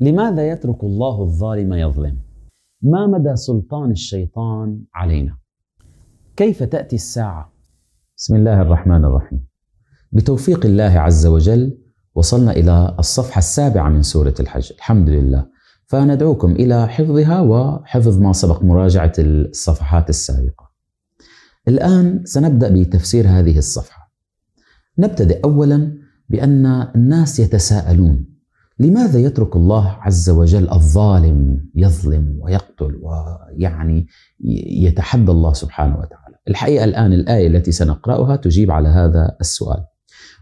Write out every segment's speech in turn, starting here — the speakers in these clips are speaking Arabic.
لماذا يترك الله الظالم يظلم؟ ما مدى سلطان الشيطان علينا؟ كيف تأتي الساعة؟ بسم الله الرحمن الرحيم. بتوفيق الله عز وجل وصلنا إلى الصفحة السابعة من سورة الحج، الحمد لله. فندعوكم إلى حفظها وحفظ ما سبق مراجعة الصفحات السابقة. الآن سنبدأ بتفسير هذه الصفحة. نبتدئ أولا بأن الناس يتساءلون لماذا يترك الله عز وجل الظالم يظلم ويقتل ويعني يتحدى الله سبحانه وتعالى؟ الحقيقة الآن الآية التي سنقرأها تجيب على هذا السؤال.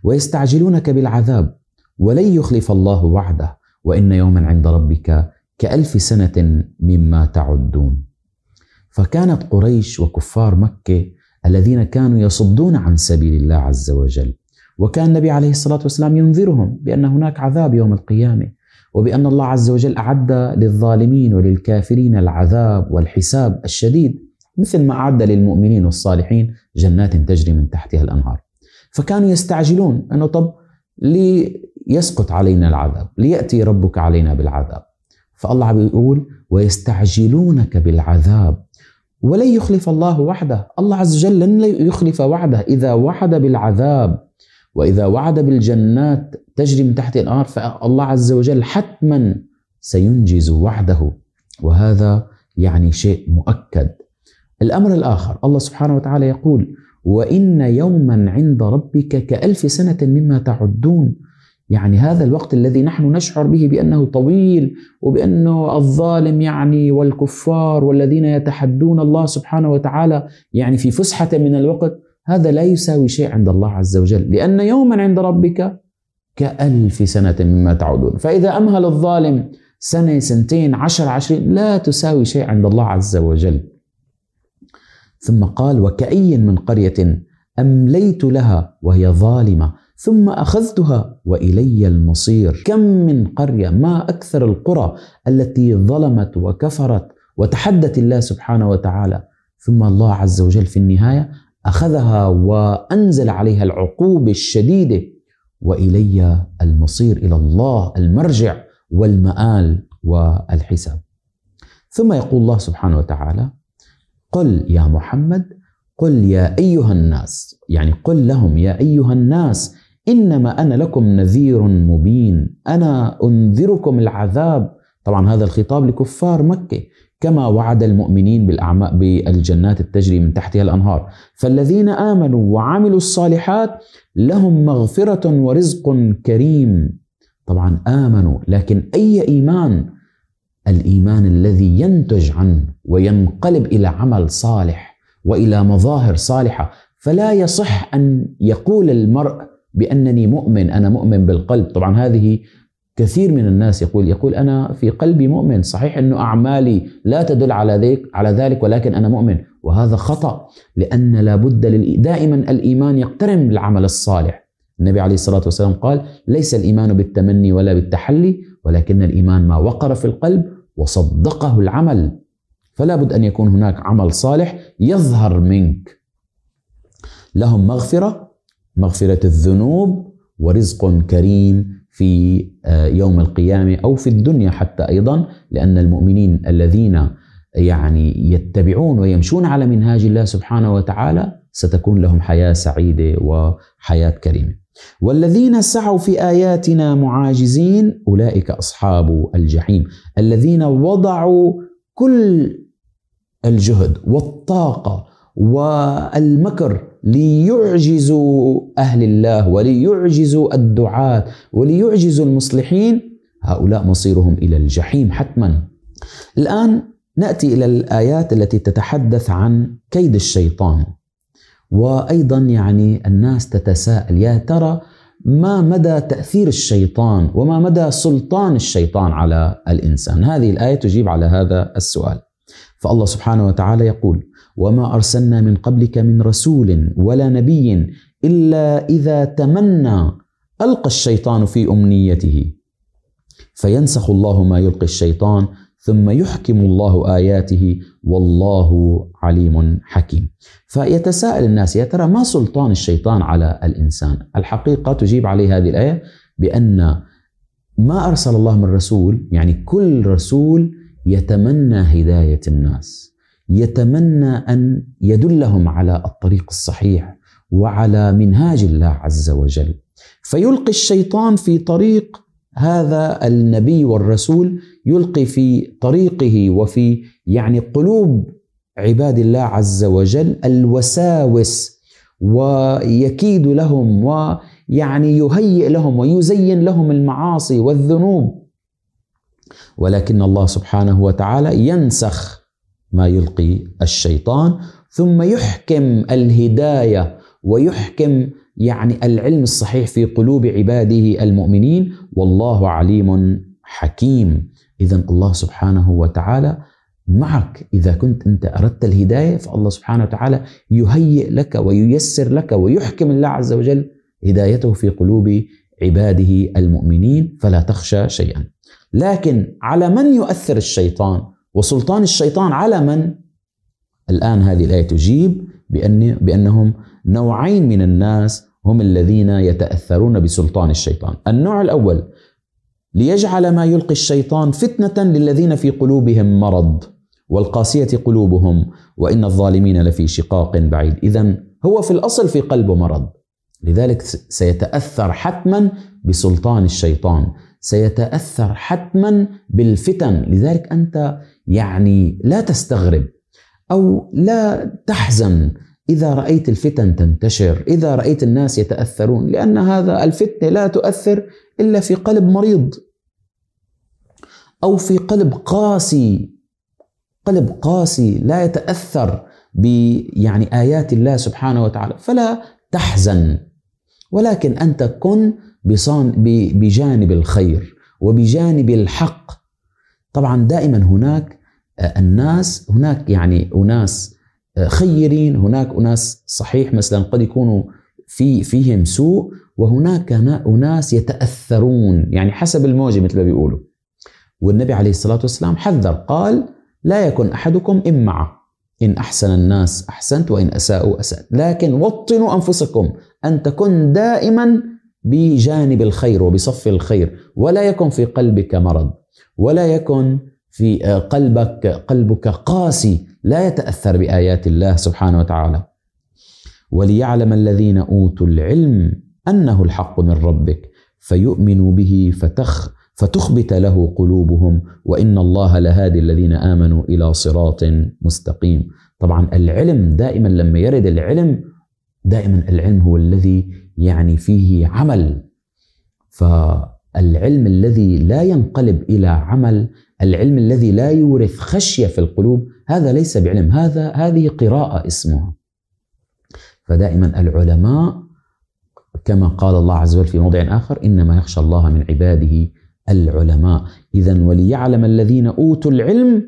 ويستعجلونك بالعذاب ولن يخلف الله وعده وإن يوما عند ربك كألف سنة مما تعدون. فكانت قريش وكفار مكة الذين كانوا يصدون عن سبيل الله عز وجل. وكان النبي عليه الصلاة والسلام ينذرهم بأن هناك عذاب يوم القيامة وبأن الله عز وجل أعد للظالمين وللكافرين العذاب والحساب الشديد مثل ما أعد للمؤمنين والصالحين جنات تجري من تحتها الأنهار. فكانوا يستعجلون أنه طب ليسقط علينا العذاب ليأتي ربك علينا بالعذاب. فالله بيقول ويستعجلونك بالعذاب ولن يخلف الله وحده. الله عز وجل لن يخلف وعده إذا وعد بالعذاب. وإذا وعد بالجنات تجري من تحت الأنهار فالله عز وجل حتما سينجز وعده. وهذا يعني شيء مؤكد. الأمر الآخر الله سبحانه وتعالى يقول وإن يوما عند ربك كألف سنة مما تعدون. يعني هذا الوقت الذي نحن نشعر به بأنه طويل وبأنه الظالم يعني والكفار والذين يتحدون الله سبحانه وتعالى يعني في فسحة من الوقت هذا لا يساوي شيء عند الله عز وجل لأن يوما عند ربك كألف سنة مما تعودون. فإذا أمهل الظالم سنة سنتين عشر عشرين لا تساوي شيء عند الله عز وجل. ثم قال وكأي من قرية أمليت لها وهي ظالمة ثم أخذتها وإلي المصير. كم من قرية ما أكثر القرى التي ظلمت وكفرت وتحدت الله سبحانه وتعالى. ثم الله عز وجل في النهاية أخذها وأنزل عليها العقوبه الشديدة وإلي المصير إلى الله المرجع والمآل والحساب. ثم يقول الله سبحانه وتعالى: قل يا محمد قل يا أيها الناس يعني قل لهم يا أيها الناس إنما أنا لكم نذير مبين أنا أنذركم العذاب طبعا هذا الخطاب لكفار مكة كما وعد المؤمنين بالأعماء بالجنات التجري من تحتها الأنهار. فالذين آمنوا وعملوا الصالحات لهم مغفرة ورزق كريم. طبعا آمنوا لكن أي إيمان؟ الإيمان الذي ينتج عنه وينقلب إلى عمل صالح وإلى مظاهر صالحة. فلا يصح أن يقول المرء بأنني مؤمن أنا مؤمن بالقلب. طبعا هذه كثير من الناس يقول يقول أنا في قلبي مؤمن صحيح إنه أعمالي لا تدل على ذلك على ذلك ولكن أنا مؤمن. وهذا خطأ لأن لابد دائما الإيمان يقترن بالعمل الصالح. النبي عليه الصلاة والسلام قال ليس الإيمان بالتمني ولا بالتحلي ولكن الإيمان ما وقر في القلب وصدقه العمل. فلا بد أن يكون هناك عمل صالح يظهر منك. لهم مغفرة مغفرة الذنوب ورزق كريم. في آه، يوم القيامة أو في الدنيا حتى أيضا لأن المؤمنين الذين يعني يتبعون ويمشون على منهاج الله سبحانه وتعالى ستكون لهم حياة سعيدة وحياة كريمة. والذين سعوا في آياتنا معاجزين أولئك أصحاب الجحيم الذين وضعوا كل الجهد والطاقة والمكر ليعجزوا أهل الله وليعجزوا الدعاة وليعجزوا المصلحين هؤلاء مصيرهم إلى الجحيم حتما. الآن نأتي إلى الآيات التي تتحدث عن كيد الشيطان. وأيضا يعني الناس تتساءل يا ترى ما مدى تأثير الشيطان وما مدى سلطان الشيطان على الإنسان؟ هذه الآية تجيب على هذا السؤال. فالله سبحانه وتعالى يقول: وما ارسلنا من قبلك من رسول ولا نبي الا اذا تمنى القى الشيطان في امنيته فينسخ الله ما يلقي الشيطان ثم يحكم الله اياته والله عليم حكيم. فيتساءل الناس يا ترى ما سلطان الشيطان على الانسان؟ الحقيقة تجيب عليه هذه الآية بأن ما أرسل الله من رسول يعني كل رسول يتمنى هداية الناس يتمنى أن يدلهم على الطريق الصحيح وعلى منهاج الله عز وجل. فيلقي الشيطان في طريق هذا النبي والرسول يلقي في طريقه وفي يعني قلوب عباد الله عز وجل الوساوس ويكيد لهم ويعني يهيئ لهم ويزين لهم المعاصي والذنوب. ولكن الله سبحانه وتعالى ينسخ ما يلقي الشيطان ثم يحكم الهداية ويحكم يعني العلم الصحيح في قلوب عباده المؤمنين والله عليم حكيم اذا الله سبحانه وتعالى معك إذا كنت أنت أردت الهداية فالله سبحانه وتعالى يهيئ لك وييسر لك ويحكم الله عز وجل هدايته في قلوب عباده المؤمنين فلا تخشى شيئا. لكن على من يؤثر الشيطان؟ وسلطان الشيطان على من؟ الآن هذه الآية تجيب بان بأنهم نوعين من الناس هم الذين يتأثرون بسلطان الشيطان. النوع الأول ليجعل ما يلقي الشيطان فتنة للذين في قلوبهم مرض والقاسية قلوبهم وإن الظالمين لفي شقاق بعيد اذا هو في الأصل في قلبه مرض لذلك سيتأثر حتما بسلطان الشيطان. سيتأثر حتما بالفتن. لذلك أنت يعني لا تستغرب أو لا تحزن. إذا رأيت الفتن تنتشر إذا رأيت الناس يتأثرون لأن هذا الفتنة لا تؤثر إلا في قلب مريض أو في قلب قاسي. قلب قاسي لا يتأثر ب يعني آيات الله سبحانه وتعالى. فلا تحزن. ولكن أنت كن بصان بجانب الخير وبجانب الحق. طبعا دائما هناك الناس هناك يعني أناس خيرين هناك أناس صحيح مثلا قد يكونوا في فيهم سوء وهناك أناس يتأثرون يعني حسب الموجة مثل ما بيقولوا. والنبي عليه الصلاة والسلام حذر قال لا يكن أحدكم امعه إن أحسن الناس أحسنت وإن أساءوا اسات لكن وطنوا أنفسكم أن تكن دائما بجانب الخير وبصف الخير ولا يكن في قلبك مرض ولا يكن في قلبك قلبك قاسي لا يتأثر بآيات الله سبحانه وتعالى. وليعلم الذين أوتوا العلم أنه الحق من ربك فيؤمنوا به فتخ فتخبت له قلوبهم وإن الله لهادي الذين آمنوا إلى صراط مستقيم. طبعا العلم دائما لما يرد العلم دائما العلم هو الذي يعني فيه عمل. فالعلم الذي لا ينقلب إلى عمل العلم الذي لا يورث خشية في القلوب هذا ليس بعلم هذا هذه قراءة اسمها. فدائما العلماء كما قال الله عز وجل في موضع آخر إنما يخشى الله من عباده العلماء. اذا وليعلم الذين أوتوا العلم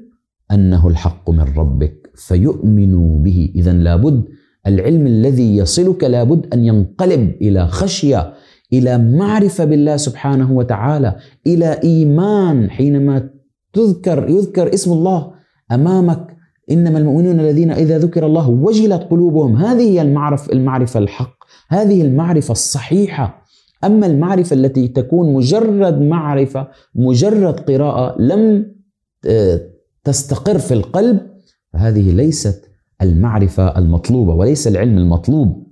أنه الحق من ربك فيؤمنوا به. اذا لابد العلم الذي يصلك لابد أن ينقلب إلى خشية إلى معرفة بالله سبحانه وتعالى إلى إيمان حينما تذكر يذكر اسم الله أمامك. إنما المؤمنون الذين إذا ذكر الله وجلت قلوبهم. هذه هي المعرفه المعرفة الحق. هذه المعرفة الصحيحة. أما المعرفة التي تكون مجرد معرفة مجرد قراءة لم آه، تستقر في القلب فهذه ليست المعرفة المطلوبة وليس العلم المطلوب.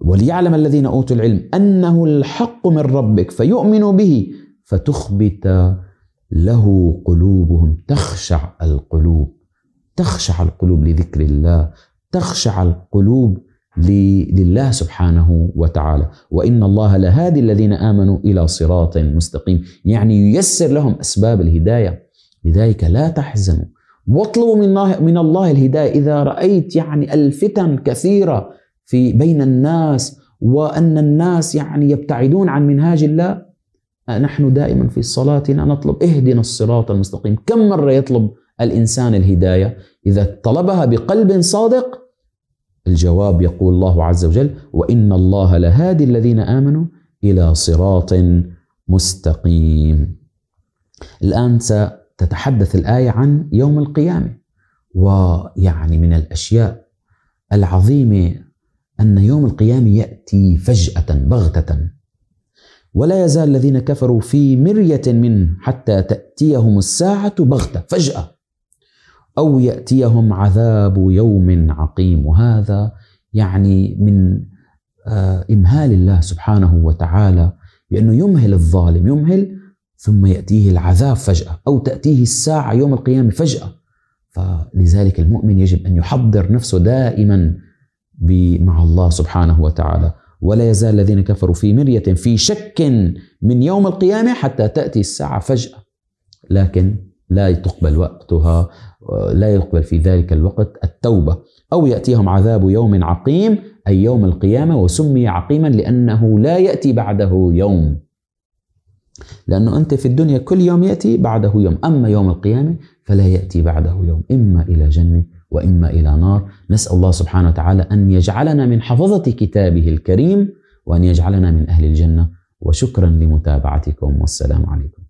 وليعلم الذين أوتوا العلم أنه الحق من ربك فيؤمنوا به فتخبت له قلوبهم. تخشع القلوب. تخشع القلوب لذكر الله. تخشع القلوب لله سبحانه وتعالى. وإن الله لهادي الذين آمنوا إلى صراط مستقيم. يعني ييسر لهم أسباب الهداية. لذلك لا تحزنوا. واطلبوا من الله من الله الهداية. إذا رأيت يعني الفتن كثيرة في بين الناس وأن الناس يعني يبتعدون عن منهاج الله نحن دائما في صلاتنا نطلب اهدنا الصراط المستقيم. كم مرة يطلب الإنسان الهداية؟ إذا طلبها بقلب صادق الجواب يقول الله عز وجل وإن الله لهادي الذين آمنوا إلى صراط مستقيم. الآن ستتحدث الآية عن يوم القيامة. ويعني من الأشياء العظيمة أن يوم القيامة يأتي فجأة بغتة. ولا يزال الذين كفروا في مرية منه حتى تأتيهم الساعة بغتة فجأة. أو يأتيهم عذاب يوم عقيم. وهذا يعني من آه، إمهال الله سبحانه وتعالى بأنه يمهل الظالم يمهل ثم يأتيه العذاب فجأة أو تأتيه الساعة يوم القيامة فجأة. فلذلك المؤمن يجب أن يحضر نفسه دائما مع الله سبحانه وتعالى. ولا يزال الذين كفروا في مرية في شك من يوم القيامة حتى تأتي الساعة فجأة. لكن لا تقبل وقتها لا يقبل في ذلك الوقت التوبة. أو يأتيهم عذاب يوم عقيم أي يوم القيامة وسمي عقيما لأنه لا يأتي بعده يوم. لأنه أنت في الدنيا كل يوم يأتي بعده يوم أما يوم القيامة فلا يأتي بعده يوم إما إلى جنة وإما إلى نار. نسأل الله سبحانه وتعالى أن يجعلنا من حفظة كتابه الكريم وأن يجعلنا من أهل الجنة. وشكرا لمتابعتكم والسلام عليكم.